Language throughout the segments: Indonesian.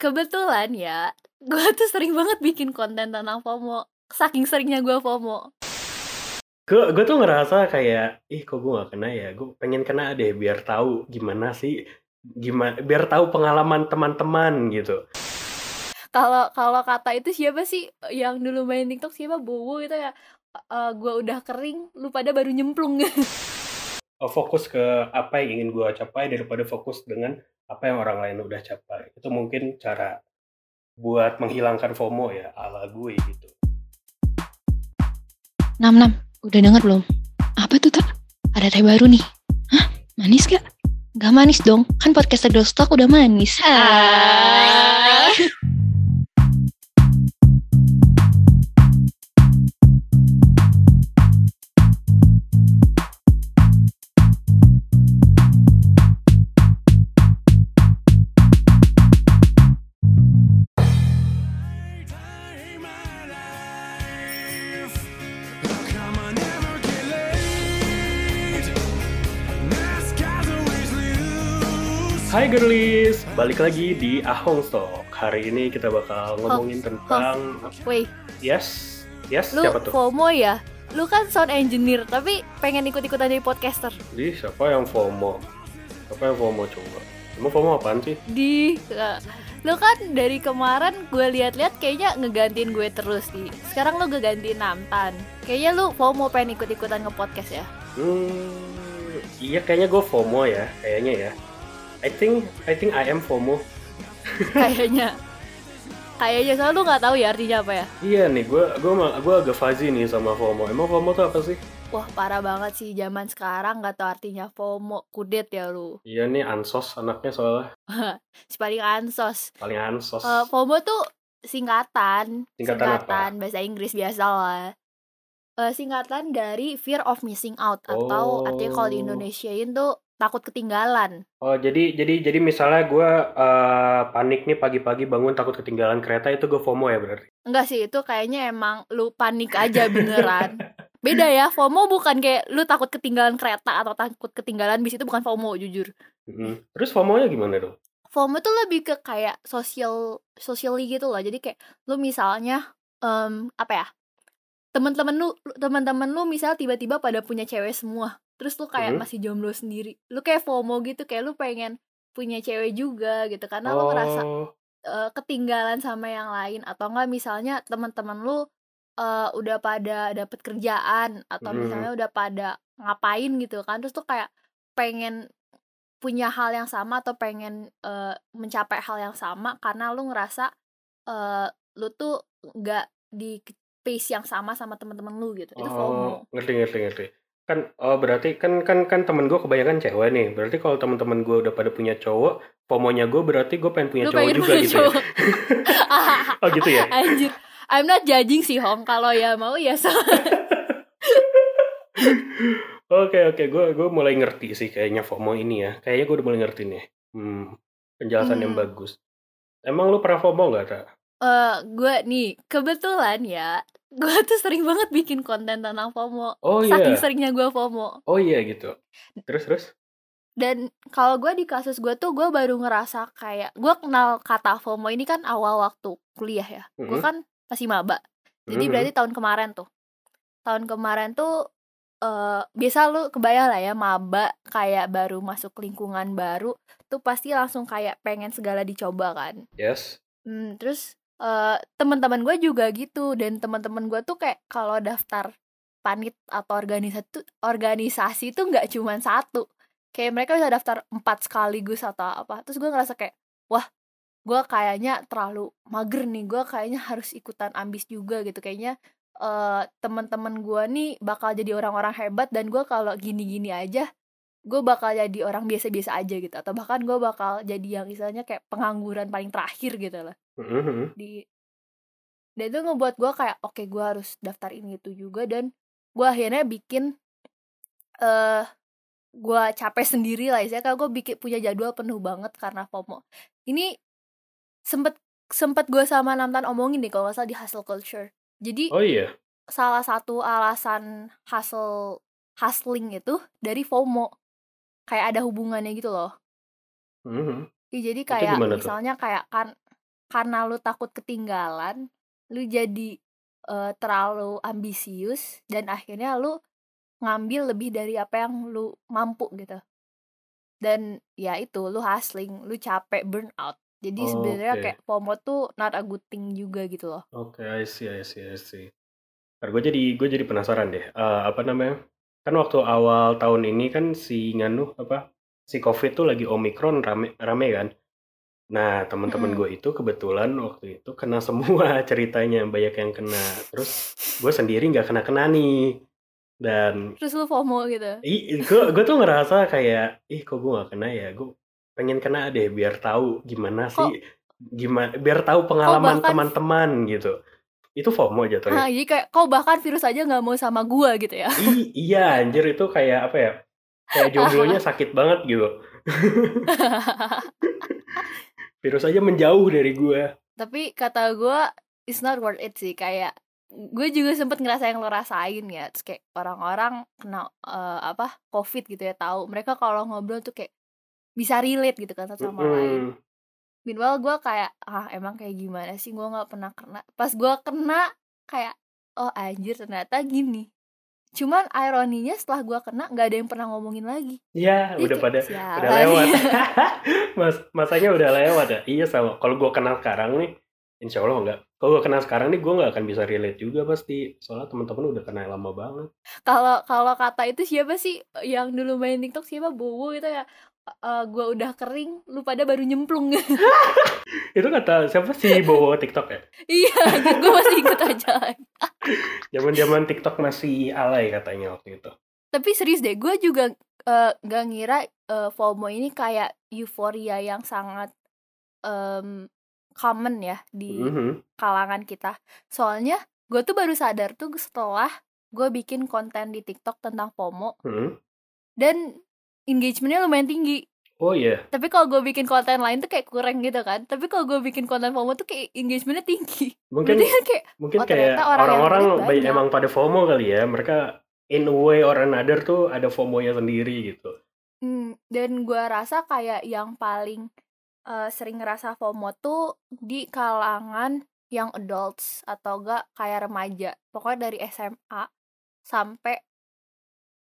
kebetulan ya gue tuh sering banget bikin konten tentang FOMO. Saking seringnya gue FOMO. Gue gue tuh ngerasa kayak ih kok gue gak kena ya? Gue pengen kena deh biar tahu gimana sih gimana biar tahu pengalaman teman-teman gitu. Kalau kalau kata itu siapa sih yang dulu main TikTok? Siapa? Bowo itu ya. Uh, gue udah kering lu pada baru nyemplung. Fokus ke apa yang ingin gue capai daripada fokus dengan apa yang orang lain udah capai. Itu mungkin cara buat menghilangkan FOMO ya ala gue gitu. Nam Nam udah denger belum? Apa tuh tak ada teh baru nih. Hah? Manis gak Gak manis dong, kan podcast Girl Stock udah manis. Hai balik lagi di Ahong Stock. Hari ini kita bakal ngomongin tentang Wait, yes, yes lu siapa tuh? FOMO ya? Lu kan sound engineer tapi pengen ikut-ikutan jadi podcaster. Di siapa yang FOMO? Siapa yang FOMO coba? Emang FOMO apaan sih? Di uh, lu kan dari kemarin gue lihat-lihat kayaknya ngegantiin gue terus di. Sekarang lu ngegantiin Namtan. Kayaknya lu FOMO pengen ikut-ikutan nge-podcast ya. Hmm, iya kayaknya gue FOMO ya, kayaknya ya. I think I think I am FOMO. Kayaknya. Kayaknya soalnya lu nggak tahu ya artinya apa ya? Iya nih, gue gue gue agak fuzzy nih sama FOMO. Emang FOMO tuh apa sih? Wah parah banget sih zaman sekarang nggak tahu artinya FOMO kudet ya lu. Iya nih ansos anaknya soalnya Si paling ansos. paling ansos. Eh, FOMO tuh singkatan, Singkatan apa? bahasa Inggris biasa lah. Eh, singkatan dari fear of missing out atau Oh. artinya kalau di Indonesiain tuh takut ketinggalan. Oh jadi jadi jadi misalnya gue eh, panik nih pagi-pagi bangun takut ketinggalan kereta itu gue FOMO ya berarti. Enggak sih, itu kayaknya emang lu panik aja beneran. Beda ya, FOMO bukan kayak lu takut ketinggalan kereta atau takut ketinggalan bis itu bukan FOMO jujur. Mm-mm. Terus FOMO-nya gimana dong? FOMO tuh lebih ke kayak social socially gitu loh. Jadi kayak lu misalnya em, apa ya? Temen-temen lu teman-teman lu misal tiba-tiba pada punya cewek semua. Terus lu kayak Mhm. masih jomblo sendiri. Lu kayak FOMO gitu, kayak lu pengen punya cewek juga gitu karena lu ngerasa Oh, eh, ketinggalan sama yang lain atau enggak misalnya teman-teman lu eh, udah pada dapet kerjaan atau Mhm. misalnya udah pada ngapain gitu kan terus tuh kayak pengen punya hal yang sama atau pengen eh, mencapai hal yang sama karena lu ngerasa eh, lu tuh nggak di pace yang sama sama teman-teman lu gitu itu FOMO oh, ngerti ngerti ngerti. Kan oh berarti kan kan kan temen gue kebanyakan cewek nih. Berarti kalau teman-teman gue udah pada punya cowok, FOMO-nya gue berarti gue pengen punya lu cowok pengen juga punya gitu cowok ya. Oh gitu ya. anjir I'm not judging sih Hong kalau ya mau ya so Oke oke, gue gue mulai ngerti sih kayaknya FOMO ini ya. Kayaknya gue udah mulai ngerti nih. Hmm, penjelasan yang Hmm. bagus. Emang lu pernah FOMO nggak, Tak? eh gue nih kebetulan ya gue tuh sering banget bikin konten tentang FOMO Oh saking iya. seringnya gue FOMO Oh iya gitu. Terus terus? dan kalau gue di kasus gue tuh gue baru ngerasa kayak gue kenal kata FOMO ini kan awal waktu kuliah ya gue Mhm. kan masih maba jadi Mhm. berarti tahun kemarin tuh tahun kemarin tuh eh biasa lu kebayang lah ya maba kayak baru masuk lingkungan baru tuh pasti langsung kayak pengen segala dicoba kan Yes. Hmm, terus eh teman-teman gue juga gitu. Dan teman-teman gue tuh kayak kalau daftar panit atau organisasi tuh organisasi tuh nggak cuma satu. Kayak mereka bisa daftar empat sekaligus atau apa. Terus gue ngerasa kayak wah gue kayaknya terlalu mager nih. Gue kayaknya harus ikutan ambis juga gitu. Kayaknya eh teman-teman gue nih bakal jadi orang-orang hebat dan gue kalau gini-gini aja gue bakal jadi orang biasa-biasa aja gitu. Atau bahkan gue bakal jadi yang istilahnya kayak pengangguran paling terakhir gitu lah Mhm. di dan itu ngebuat gue kayak oke gue harus daftar ini itu juga dan gue akhirnya bikin eh gue capek sendiri lah ya kalau gue bikin punya jadwal penuh banget karena FOMO ini sempet sempet gue sama Namtan omongin nih kalau nggak salah di hustle culture jadi Oh iya. salah satu alasan hustle hustling itu dari FOMO kayak ada hubungannya gitu loh Mhm. Ya, jadi kayak misalnya kayak kan karena lu takut ketinggalan lu jadi eh, terlalu ambisius dan akhirnya lu ngambil lebih dari apa yang lu mampu gitu dan ya itu lu hustling lu capek burn out jadi Oh, sebenarnya oke. kayak FOMO tuh not a good thing juga gitu loh Oke, I see, I see, I see. Ntar gue jadi gue jadi penasaran deh. Eh, apa namanya? Kan waktu awal tahun ini kan si nganu apa? Si COVID tuh lagi Omicron rame rame kan. Nah, teman-teman Mm-mm. gue itu kebetulan waktu itu kena semua ceritanya, banyak yang kena. Terus gue sendiri nggak kena-kena nih. Dan terus lu FOMO gitu ih, gue gue tuh ngerasa kayak, ih kok gue nggak kena ya? Gue pengen kena deh biar tahu gimana Kok- sih, gimana biar tahu pengalaman teman-teman gitu. Itu FOMO jatuhnya. ah jadi kayak kau bahkan virus aja nggak mau sama gua gitu ya I- iya anjir itu kayak apa ya kayak jomblonya sakit banget gitu virus aja menjauh dari gue tapi kata gua it's not worth it sih. Kayak gue juga sempet ngerasa yang lo rasain ya. Terus kayak orang-orang kena eh, apa covid gitu ya tahu. Mereka kalau ngobrol tuh kayak bisa relate gitu kan satu sama lain. Mm-mm. meanwhile gue kayak ah emang kayak gimana sih? Gue nggak pernah kena. Pas gue kena kayak oh anjir ternyata gini cuman ironinya setelah gue kena nggak ada yang pernah ngomongin lagi. Ya Jadi udah pada "Sialan udah lewat. ya." mas masanya udah lewat ya? Iya sama. Kalau gue kenal sekarang nih insya Allah enggak kalau gue kenal sekarang nih gue nggak akan bisa relate juga pasti. Soalnya teman-teman udah kenal lama banget. Kalau kalau kata itu siapa sih? Yang dulu main TikTok siapa? Bowo itu ya? Eh gue udah kering lu pada baru nyemplung. Itu kata siapa sih bawa TikTok ya? Iya gue masih ikut aja zaman zaman TikTok masih alay katanya waktu itu tapi serius deh gue juga eh, gak ngira eh, FOMO ini kayak euforia yang sangat em, common ya di Mhm. kalangan kita soalnya gue tuh baru sadar tuh setelah gue bikin konten di TikTok tentang FOMO Mhm. dan engagementnya lumayan tinggi oh iya. Tapi kalau gue bikin konten lain tuh kayak kurang gitu kan. Tapi kalau gue bikin konten FOMO tuh kayak engagementnya tinggi. Mungkin berarti kan kayak mungkin Oh, kayak orang orang-orang banyak. emang pada FOMO kali ya. Mereka in a way or another tuh ada FOMO-nya sendiri gitu. Hmm, dan gue rasa kayak yang paling eh, sering ngerasa FOMO tuh di kalangan yang adults atau enggak kayak remaja. Pokoknya dari SMA sampai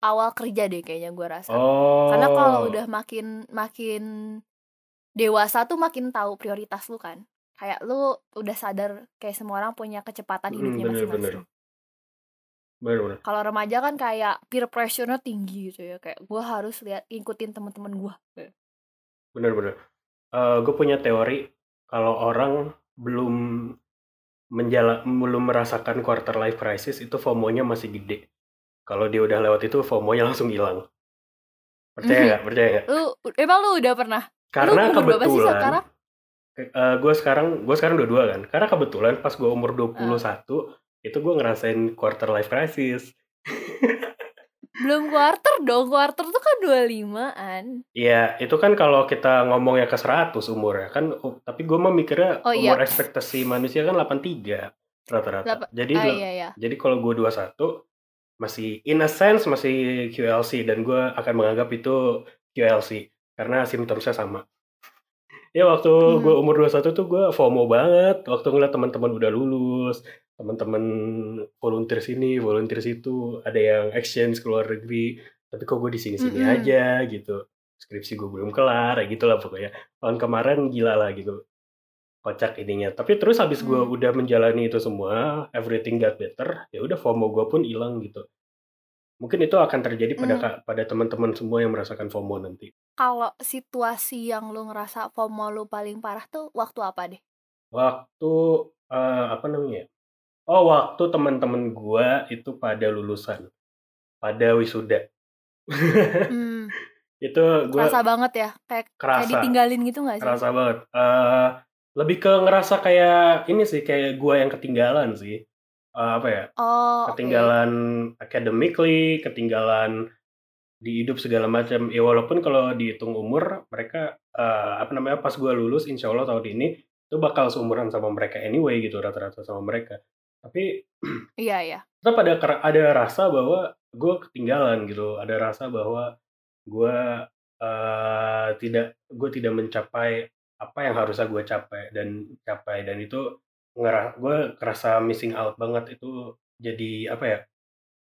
awal kerja deh kayaknya gue rasa. oh Karena kalau udah makin makin dewasa tuh makin tahu prioritas lu kan. Kayak lu udah sadar kayak semua orang punya kecepatan Mm, hidupnya masing-masing. bener-bener Kalau remaja kan kayak peer pressure-nya tinggi gitu ya. Kayak gue harus lihat ngikutin teman-teman gue. bener-bener gue punya teori kalau orang belum menjala belum merasakan quarter life crisis itu FOMO-nya masih gede kalau dia udah lewat itu FOMO-nya langsung hilang percaya nggak percaya nggak Lu emang lu udah pernah? karena umur berapa sih kebetulan sekarang? gue sekarang gue sekarang dua-dua kan karena kebetulan pas gue umur 21 Ah. itu gue ngerasain quarter life crisis Belum quarter dong, quarter tuh kan 25-an. Iya, itu kan kalau kita ngomongnya ke 100 umur ya kan, oh, tapi gue mah mikirnya Oh, umur iya. ekspektasi manusia kan 83 rata-rata. Jadi Ah iya iya. jadi kalau gue 21 masih in a sense masih QLC dan gue akan menganggap itu QLC karena simptomnya sama. Ya waktu Hmm. gue umur 21 tuh gue FOMO banget waktu ngeliat teman-teman udah lulus, teman-teman volunteer sini, volunteer situ, ada yang exchange ke luar negeri, tapi kok gue di sini-sini Mm-mm. aja gitu. Skripsi gue belum kelar, ya gitu lah pokoknya. Tahun kemarin gila lah gitu. Kocak ininya. Tapi terus habis gue Hmm. udah menjalani itu semua, everything got better, ya udah FOMO gue pun hilang gitu. Mungkin itu akan terjadi pada Hmm. pada teman-teman semua yang merasakan FOMO nanti. Kalau situasi yang lu ngerasa FOMO lu paling parah tuh waktu apa deh? Waktu eh, apa namanya? ya? Oh, waktu teman-teman gua itu pada lulusan, pada wisuda. Hmm, itu gua kerasa banget ya, kayak kayak kerasa, ditinggalin gitu gak sih? kerasa banget. Eh, lebih ke ngerasa kayak ini sih, kayak gua yang ketinggalan sih. Eh, apa ya? Oh. Ketinggalan academically, ketinggalan di hidup segala macam. Ya walaupun kalau dihitung umur, mereka eh, apa namanya? Pas gua lulus, insya Allah tahun ini itu bakal seumuran sama mereka anyway gitu rata-rata sama mereka. Tapi Iya iya. tetap ada ada rasa bahwa gue ketinggalan gitu ada rasa bahwa gue eh, tidak gue tidak mencapai apa yang harusnya gue capai dan capai dan itu ngera gue kerasa missing out banget itu jadi apa ya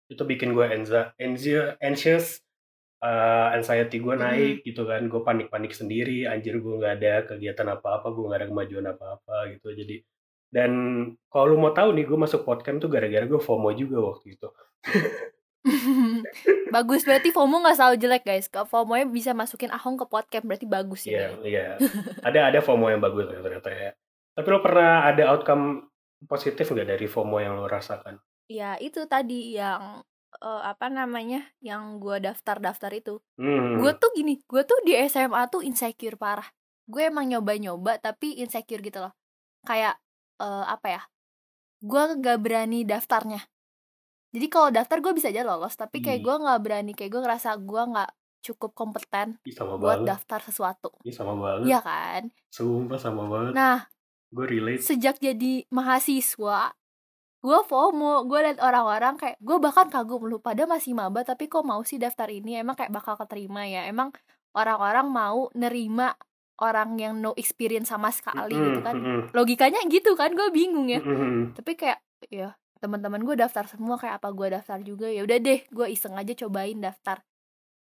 itu bikin gue anxious anxious uh, anxiety gue naik gitu kan. Gue panik-panik sendiri anjir gue nggak ada kegiatan apa-apa gue nggak ada kemajuan apa-apa gitu. Jadi dan kalau lu mau tahu nih gue masuk podcast tuh gara-gara gue FOMO juga waktu itu bagus berarti FOMO nggak selalu jelek guys. Kalau FOMO nya bisa masukin Ahong ke podcast berarti bagus ya. Yeah, iya. Ada ada FOMO yang bagus ternyata ya. Tapi lo pernah ada outcome positif nggak dari FOMO yang lo rasakan? Ya itu tadi yang uh, apa namanya yang gue daftar-daftar itu. Hmm. gue tuh gini gue tuh di SMA tuh insecure parah. Gue emang nyoba-nyoba tapi insecure gitu loh. Kayak uh, apa ya gue gak berani daftarnya jadi kalau daftar gue bisa aja lolos tapi kayak Ih. gue nggak berani kayak gue ngerasa gue nggak cukup kompeten sama buat banget. daftar sesuatu. Sama banget. Iya kan? Sumpah sama banget. Nah gue relate. sejak jadi mahasiswa gue FOMO gue liat orang-orang kayak gue bahkan kagum lu pada masih maba tapi kok mau sih daftar ini? Emang kayak bakal keterima ya? Emang orang-orang mau nerima orang yang no experience sama sekali gitu kan? logikanya gitu kan? Gue bingung ya. Mm-mm. tapi kayak ya teman-teman gue daftar semua kayak apa gue daftar juga ya udah deh gue iseng aja cobain daftar.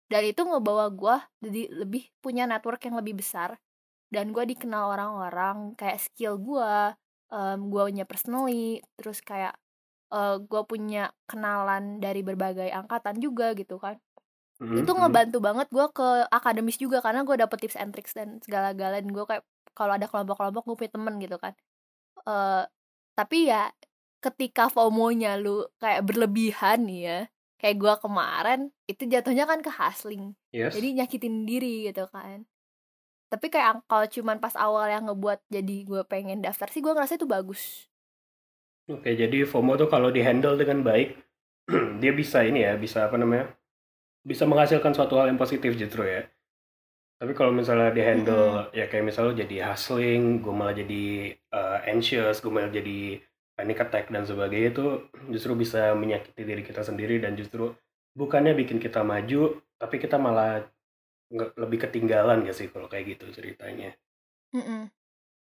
Dan itu ngebawa gue jadi lebih punya network yang lebih besar dan gue dikenal orang-orang kayak skill gue um, gue punya personally terus kayak uh, gue punya kenalan dari berbagai angkatan juga gitu kan. Mm-mm, itu mm-mm. ngebantu banget gue ke akademis juga karena gue dapet tips and tricks dan segala-galanya gue kayak kalau ada kelompok-kelompok gue punya temen gitu kan. Eh tapi ya ketika FOMO-nya lu kayak berlebihan nih ya kayak gue kemarin itu jatuhnya kan ke hustling yes jadi nyakitin diri gitu kan tapi kayak kalau cuman pas awal yang ngebuat jadi gue pengen daftar sih gue ngerasa itu bagus Oke, jadi FOMO tuh kalau dihandle dengan baik, dia bisa ini ya, bisa apa namanya? Bisa menghasilkan suatu hal yang positif justru ya. Tapi kalau misalnya dihandle ya kayak misalnya jadi hustling, gue malah jadi uh, anxious, gue malah jadi panic attack dan sebagainya itu justru bisa menyakiti diri kita sendiri dan justru bukannya bikin kita maju, tapi kita malah lebih ketinggalan gak sih kalau kayak gitu ceritanya. Mm-mm.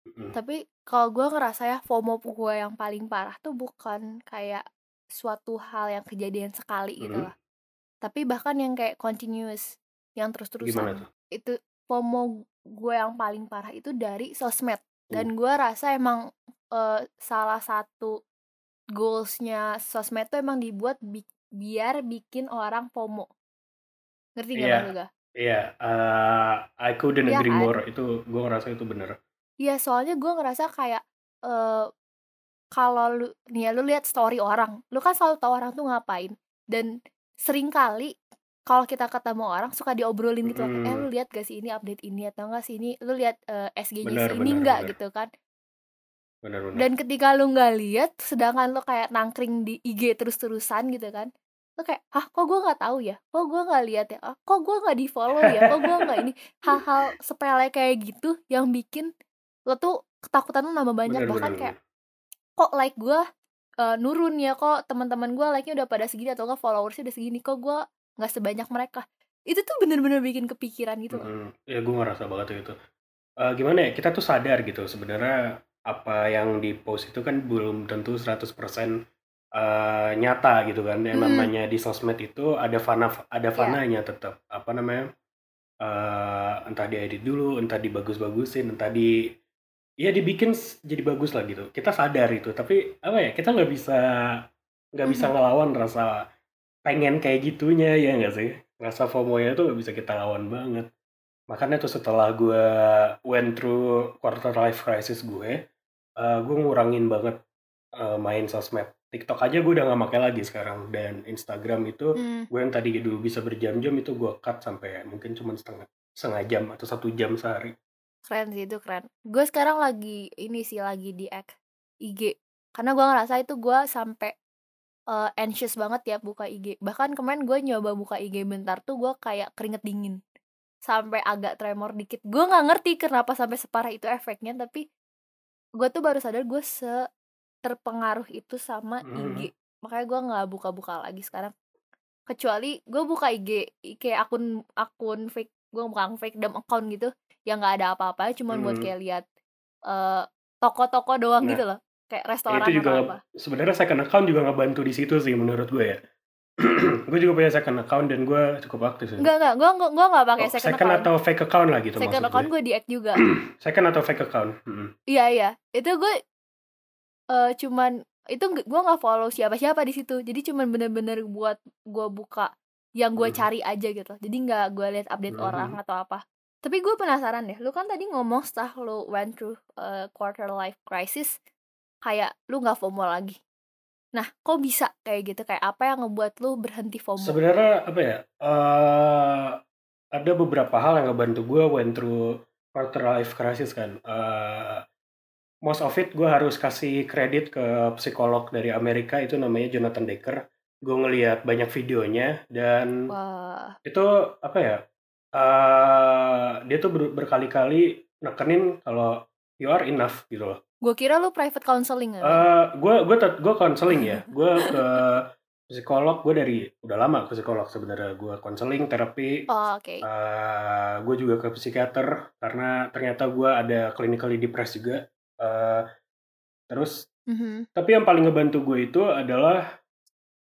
Mm-mm. tapi kalau gue ngerasa ya FOMO gue yang paling parah tuh bukan kayak suatu hal yang kejadian sekali gitu Mhm. lah tapi bahkan yang kayak continuous yang terus-terusan itu FOMO gue yang paling parah itu dari sosmed Uh. dan gue rasa emang eh, salah satu goalsnya sosmed tuh emang dibuat bi- biar bikin orang FOMO ngerti gak maksud gue? Iya, uh, I couldn't Iya agree kan? more. Itu gue ngerasa itu bener. Iya soalnya gue ngerasa kayak eh kalau lu nih ya lu lihat story orang, lu kan selalu tahu orang tuh ngapain dan sering kali kalau kita ketemu orang suka diobrolin gitu, eh Mm-mm. lu lihat gak sih ini update ini atau enggak sih ini, lu lihat eh, SG-nya ini enggak gitu kan? Bener-bener. Dan ketika lu nggak lihat, sedangkan lu kayak nangkring di IG terus-terusan gitu kan, lu kayak, ah kok gue nggak tahu ya, kok gue nggak lihat ya, ah, kok gue nggak di follow ya, kok gue nggak ini, hal-hal sepele kayak gitu yang bikin lo tuh ketakutan lu nambah banyak. Bener, bahkan bener, kayak kok like gue eh, nurun ya? Kok teman-teman gue like-nya udah pada segini atau enggak followersnya udah segini? Kok gue nggak sebanyak mereka? Itu tuh bener-bener bikin kepikiran gitu loh. Mm-mm. Ya gue ngerasa banget tuh itu. Eh, gimana ya, kita tuh sadar gitu sebenarnya apa yang di post itu kan belum tentu 100% eh, nyata gitu kan. Yang Mm. namanya di sosmed itu ada fana ada Iya. fananya tetap. Apa namanya? eh entah diedit dulu, entah dibagus-bagusin, entah di ya dibikin jadi bagus lah gitu. Kita sadar itu, tapi apa ya? Kita nggak bisa nggak bisa ngelawan rasa pengen kayak gitunya ya nggak sih? Rasa FOMO-nya tuh nggak bisa kita lawan banget. Makanya tuh setelah gue went through quarter life crisis gue, eh gue ngurangin banget eh, main sosmed. TikTok aja gue udah nggak pakai lagi sekarang dan Instagram itu Hmm, gue yang tadi dulu bisa berjam-jam itu gue cut sampai mungkin cuma setengah setengah jam atau satu jam sehari. keren sih itu keren. Gue sekarang lagi ini sih lagi di ek- IG karena gue ngerasa itu gue sampai eh, anxious banget ya buka IG bahkan kemarin gue nyoba buka IG bentar tuh gue kayak keringet dingin. Sampai agak tremor dikit. Gue nggak ngerti kenapa sampai separah itu efeknya tapi gue tuh baru sadar gue se terpengaruh itu sama Hmm. IG makanya gue nggak buka-buka lagi sekarang kecuali gue buka IG kayak akun akun fake gue bukan fake dam account gitu yang nggak ada apa-apa cuman buat Hmm. kayak lihat eh, toko-toko doang Nah, gitu loh kayak Ya, restoran itu juga apa sebenarnya second account juga ngebantu di situ sih menurut gue ya. gue juga punya second account dan gue cukup aktif sih. enggak enggak gue gue nggak pakai Oh, second, second account atau fake account lah gitu second account gue. gue di add juga Second atau fake account. Mm. iya iya itu gue eh cuman itu gue nggak follow siapa-siapa di situ jadi cuman bener-bener buat gue buka yang gue Hmm. cari aja gitu jadi nggak gue lihat update Hmm. orang atau apa tapi gue penasaran deh lu kan tadi ngomong setelah lu went through uh, quarter life crisis kayak lu nggak FOMO lagi nah kok bisa kayak gitu kayak apa yang ngebuat lu berhenti FOMO Sebenarnya apa ya? eh ada beberapa hal yang ngebantu gue went through quarter life crisis kan. Eh most of it gue harus kasih kredit ke psikolog dari Amerika itu namanya Jonathan Decker. Gue ngeliat banyak videonya dan wah itu apa ya? eh dia tuh ber- berkali-kali nekenin kalau you are enough gitu loh. Gue kira lu private counseling kan Eh gue gue gue konseling ya. Gue ke psikolog gue dari udah lama ke psikolog sebenarnya. Gue konseling terapi. oh oke Eh gue juga ke psikiater karena ternyata gue ada clinically depressed juga. Eh terus Mhm. tapi yang paling ngebantu gue itu adalah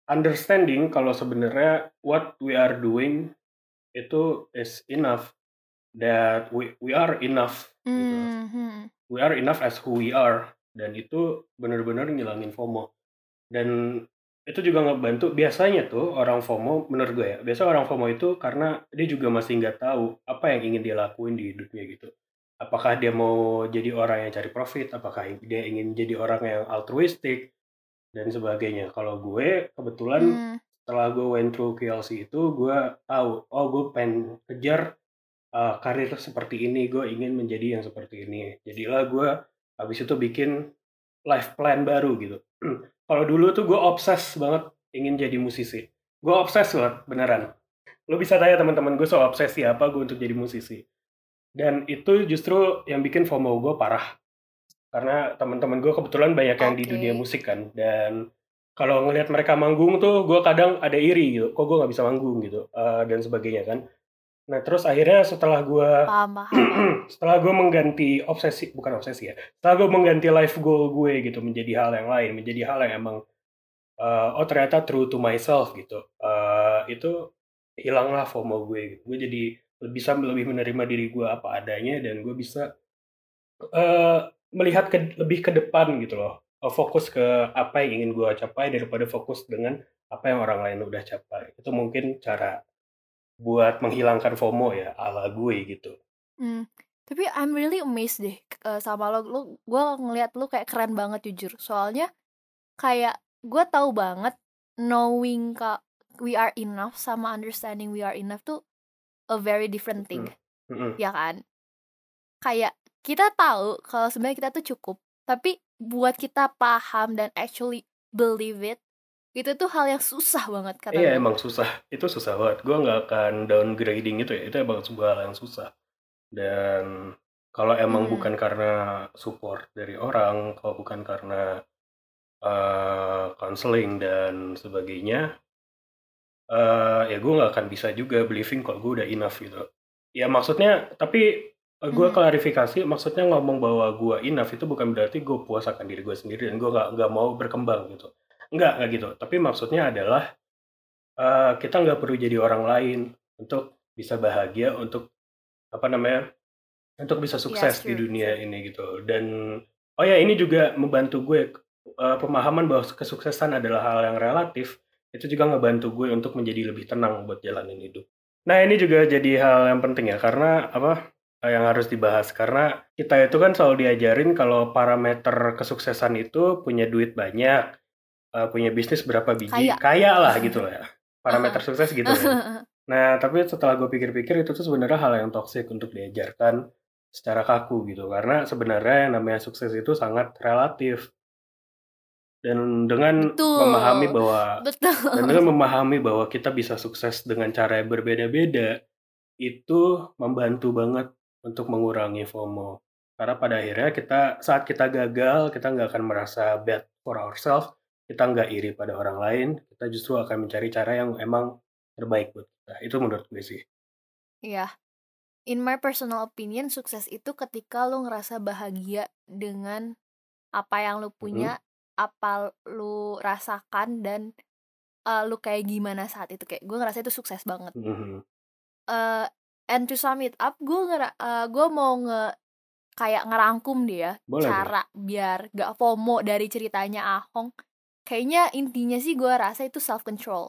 understanding kalau sebenarnya what we are doing itu is enough that we we are enough gitu. We are enough as who we are dan itu benar-benar ngilangin FOMO. Dan itu juga ngebantu biasanya tuh orang FOMO menurut gue ya. Biasa orang FOMO itu karena dia juga masih nggak tahu apa yang ingin dia lakuin di hidupnya gitu. Apakah dia mau jadi orang yang cari profit, apakah dia ingin jadi orang yang altruistik dan sebagainya. Kalau gue kebetulan Hmm. setelah gue went through KLC itu gue tahu oh gue pengen kejar uh, karir seperti ini gue ingin menjadi yang seperti ini. Jadilah gue habis itu bikin life plan baru gitu. Kalau dulu tuh gue obses banget ingin jadi musisi. Gue obses banget beneran. Lo bisa tanya teman-teman gue soal obsesi apa gue untuk jadi musisi. Dan itu justru yang bikin FOMO gue parah. Karena teman-teman gue kebetulan banyak yang di dunia musik kan. Dan kalau ngelihat mereka manggung tuh gue kadang ada iri gitu. Kok gue nggak bisa manggung gitu eh, dan sebagainya kan nah terus akhirnya setelah gue setelah gue mengganti obsesi bukan obsesi ya setelah gue mengganti life goal gue gitu menjadi hal yang lain menjadi hal yang emang eh, oh ternyata true to myself gitu Eh, itu hilanglah FOMO gue gitu. gue jadi bisa lebih menerima diri gue apa adanya dan gue bisa eh, melihat ke, lebih ke depan gitu loh. Eh, fokus ke apa yang ingin gue capai daripada fokus dengan apa yang orang lain udah capai. Itu mungkin cara buat menghilangkan FOMO ya ala gue gitu Hmm, tapi I'm really amazed deh eh, sama lo. Lo gue ngeliat lo kayak keren banget jujur. Soalnya kayak gue tahu banget knowing ka we are enough sama understanding we are enough tuh a very different thing, Mm-mm. ya kan? Kayak kita tahu kalau sebenarnya kita tuh cukup, tapi buat kita paham dan actually believe it, itu tuh hal yang susah banget kata Iya gue. emang susah, itu susah banget. Gue nggak akan downgrading itu ya, itu emang sebuah hal yang susah. Dan kalau emang Hmm. bukan karena support dari orang, kalau bukan karena eh counseling dan sebagainya, eh ya gue nggak akan bisa juga believing kalau gue udah enough gitu. Ya maksudnya, tapi gue Mhm. klarifikasi, maksudnya ngomong bahwa gue enough itu bukan berarti gue puas akan diri gue sendiri dan gue nggak nggak mau berkembang gitu. Enggak, nggak gitu. Tapi maksudnya adalah eh, kita nggak perlu jadi orang lain untuk bisa bahagia, untuk apa namanya, untuk bisa sukses di true, dunia ini gitu. Dan oh ya ini juga membantu gue eh, pemahaman bahwa kesuksesan adalah hal yang relatif. Itu juga ngebantu gue untuk menjadi lebih tenang buat jalanin hidup. Nah ini juga jadi hal yang penting ya karena apa eh, yang harus dibahas karena kita itu kan selalu diajarin kalau parameter kesuksesan itu punya duit banyak, eh, punya bisnis berapa biji, Kaya. kaya lah gitu lah ya. Parameter sukses gitu ya. Nah, tapi setelah gue pikir-pikir itu tuh sebenarnya hal yang toksik untuk diajarkan secara kaku gitu. Karena sebenarnya yang namanya sukses itu sangat relatif. Dan dengan Betul. memahami bahwa Betul. dan dengan memahami bahwa kita bisa sukses dengan cara yang berbeda-beda, itu membantu banget untuk mengurangi FOMO. Karena pada akhirnya kita saat kita gagal, kita nggak akan merasa bad for ourselves, kita nggak iri pada orang lain, kita justru akan mencari cara yang emang terbaik buat kita. Itu menurut gue sih. Iya. in my personal opinion sukses itu ketika lu ngerasa bahagia dengan apa yang lu punya apa lu rasakan dan uh, lu kayak gimana saat itu kayak gue ngerasa itu sukses banget Mhm. eh and to sum it up gue ngera eh, gue mau nge kayak ngerangkum dia Boleh, cara biar gak FOMO dari ceritanya Ahong kayaknya intinya sih gue rasa itu self control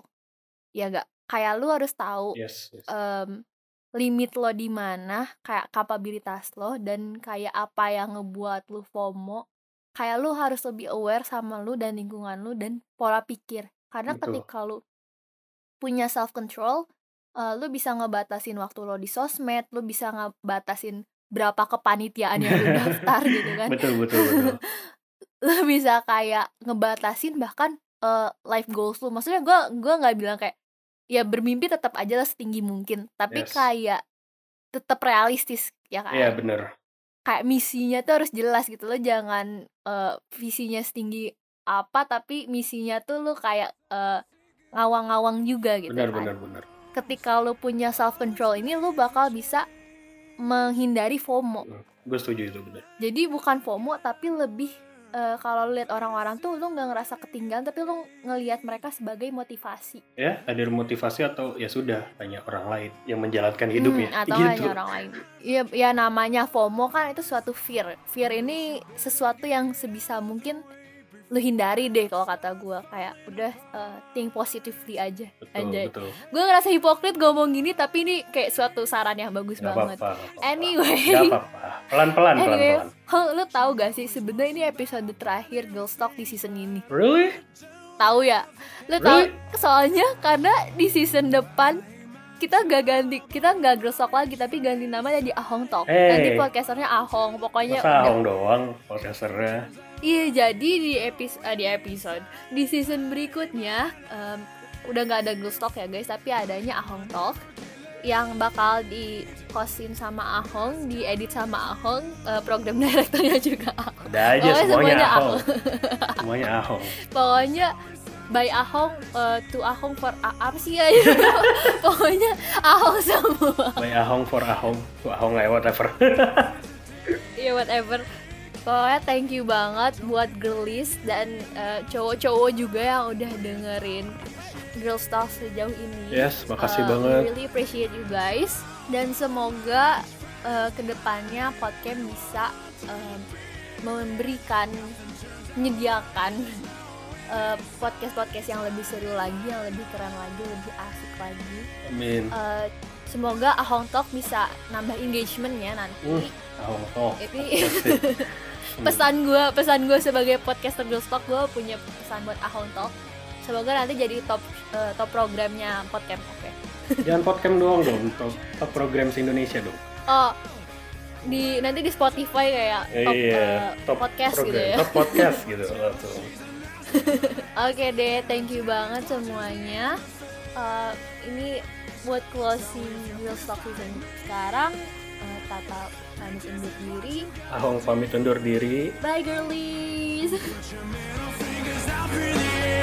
ya gak kayak lu harus tahu Yes, yes. em, limit lo di mana kayak kapabilitas lo dan kayak apa yang ngebuat lu FOMO kayak lu harus lebih aware sama lu dan lingkungan lu dan pola pikir karena Betul. ketika lu punya self control lu bisa ngebatasin waktu lo di sosmed lu bisa ngebatasin berapa kepanitiaan yang lu daftar gitu kan betul, betul, betul. lu bisa kayak ngebatasin bahkan eh, life goals lu maksudnya gue gua nggak bilang kayak ya bermimpi tetap aja lah setinggi mungkin tapi Yes. kayak tetap realistis ya kan Iya, bener. kayak misinya tuh harus jelas gitu lo jangan eh, visinya setinggi apa tapi misinya tuh lu kayak eh, ngawang-ngawang juga gitu Benar, kan benar, benar. ketika lu punya self control ini lu bakal bisa menghindari FOMO Gue setuju itu benar. jadi bukan FOMO tapi lebih eh, kalau lu lihat orang-orang tuh lu nggak ngerasa ketinggalan tapi lu ngelihat mereka sebagai motivasi Ya, ada motivasi atau ya sudah banyak orang lain yang menjalankan hidupnya. Hmm, atau gitu. hanya orang lain ya ya namanya FOMO kan itu suatu fear fear ini sesuatu yang sebisa mungkin lu hindari deh kalau kata gue kayak udah eh, think positively aja betul. gue ngerasa hipokrit ngomong gini tapi ini kayak suatu saran yang bagus Gak banget. Anyway. Gak apa-apa. Pelan-pelan, anyway pelan-pelan. Lu tahu gak sih sebenarnya ini episode terakhir Girls Talk di season ini Really? tahu ya lu tahu Really? soalnya karena di season depan kita gak ganti kita nggak Talk lagi tapi ganti nama jadi Ahong Talk Hey. nanti podcasternya Ahong pokoknya Masa udah- Ahong doang podcasternya? iya jadi di episode di episode di season berikutnya em, udah nggak ada Talk ya guys tapi adanya Ahong Talk yang bakal di hostin sama Ahong, diedit sama Ahong, eh, program direkturnya juga Ahong. Ada aja Pokoknya semuanya semuanya Ahong. semuanya Ahong. Pokoknya by Ahong eh, to Ahong for A- apa sih ya? Pokoknya Ahong semua. By Ahong for Ahong. To Ahong kayak whatever. Ya whatever. Pokoknya thank you banget buat girlies dan eh, cowok-cowok juga yang udah dengerin Girls Talk sejauh ini. Yes, makasih Uh, banget. Really appreciate you guys dan semoga uh, ke depannya podcast bisa um, memberikan menyediakan uh, podcast-podcast yang lebih seru lagi, yang lebih keren lagi, lebih asik lagi. Amin. Uh, semoga Ahong Talk bisa nambah engagement ya nanti. Hmm, Ahong Talk. Pasti. pesan gue, pesan gue sebagai podcaster Girls Talk gue punya pesan buat Ahong Talk. Semoga nanti jadi top uh, top programnya podcast. Oke. Jangan podcast doang dong, top, top program Indonesia dong. Oh, di nanti di Spotify kayak top, iya, eh, top podcast program, gitu ya. Top podcast gitu Oke deh, thank you banget semuanya. Eh, ini buat closing Real Stock season sekarang. eh, Tata pamit undur diri. Ahong pamit undur diri. Bye girlies. Nothing